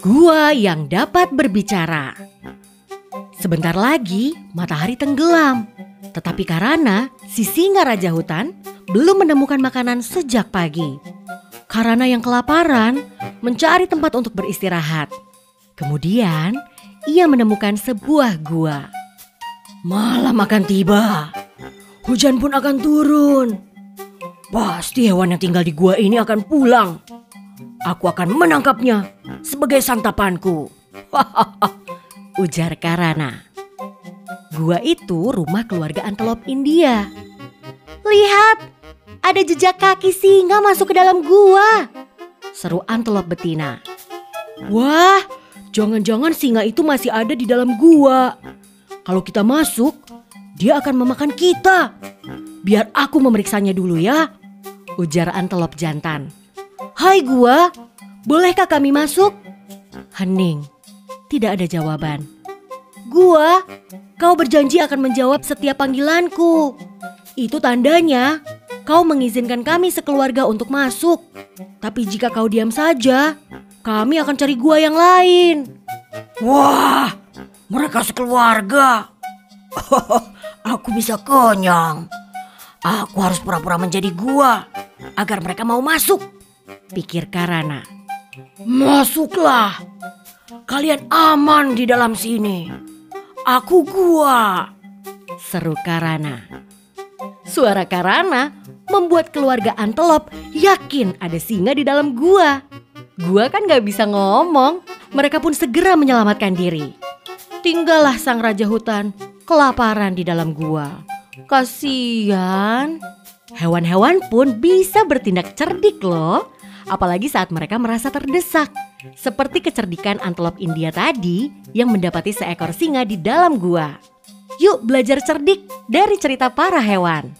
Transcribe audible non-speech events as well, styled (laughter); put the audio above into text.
Gua yang dapat berbicara. Sebentar lagi matahari tenggelam. Tetapi karena si singa raja hutan belum menemukan makanan sejak pagi. Karena yang kelaparan mencari tempat untuk beristirahat. Kemudian ia menemukan sebuah gua. Malam akan tiba. Hujan pun akan turun. Pasti hewan yang tinggal di gua ini akan pulang. Aku akan menangkapnya sebagai santapanku. (laughs) Ujar Karana. Gua itu rumah keluarga antelop India. Lihat, ada jejak kaki singa masuk ke dalam gua. Seru antelop betina. Wah, jangan-jangan singa itu masih ada di dalam gua. Kalau kita masuk, dia akan memakan kita. Biar aku memeriksanya dulu ya. Ujar antelop jantan. Hai gua, bolehkah kami masuk? Hening, tidak ada jawaban. Gua, kau berjanji akan menjawab setiap panggilanku. Itu tandanya kau mengizinkan kami sekeluarga untuk masuk. Tapi jika kau diam saja, kami akan cari gua yang lain. Wah, mereka sekeluarga. (laughs) Aku bisa kenyang. Aku harus pura-pura menjadi gua agar mereka mau masuk. Pikir Karana. Masuklah. Kalian aman di dalam sini. Aku gua. Seru Karana. Suara Karana membuat keluarga antelop yakin ada singa di dalam gua. Gua kan gak bisa ngomong. Mereka pun segera menyelamatkan diri. Tinggallah sang raja hutan kelaparan di dalam gua. Kasian. Hewan-hewan pun bisa bertindak cerdik loh. Apalagi saat mereka merasa terdesak. Seperti kecerdikan antelop India tadi yang mendapati seekor singa di dalam gua. Yuk belajar cerdik dari cerita para hewan.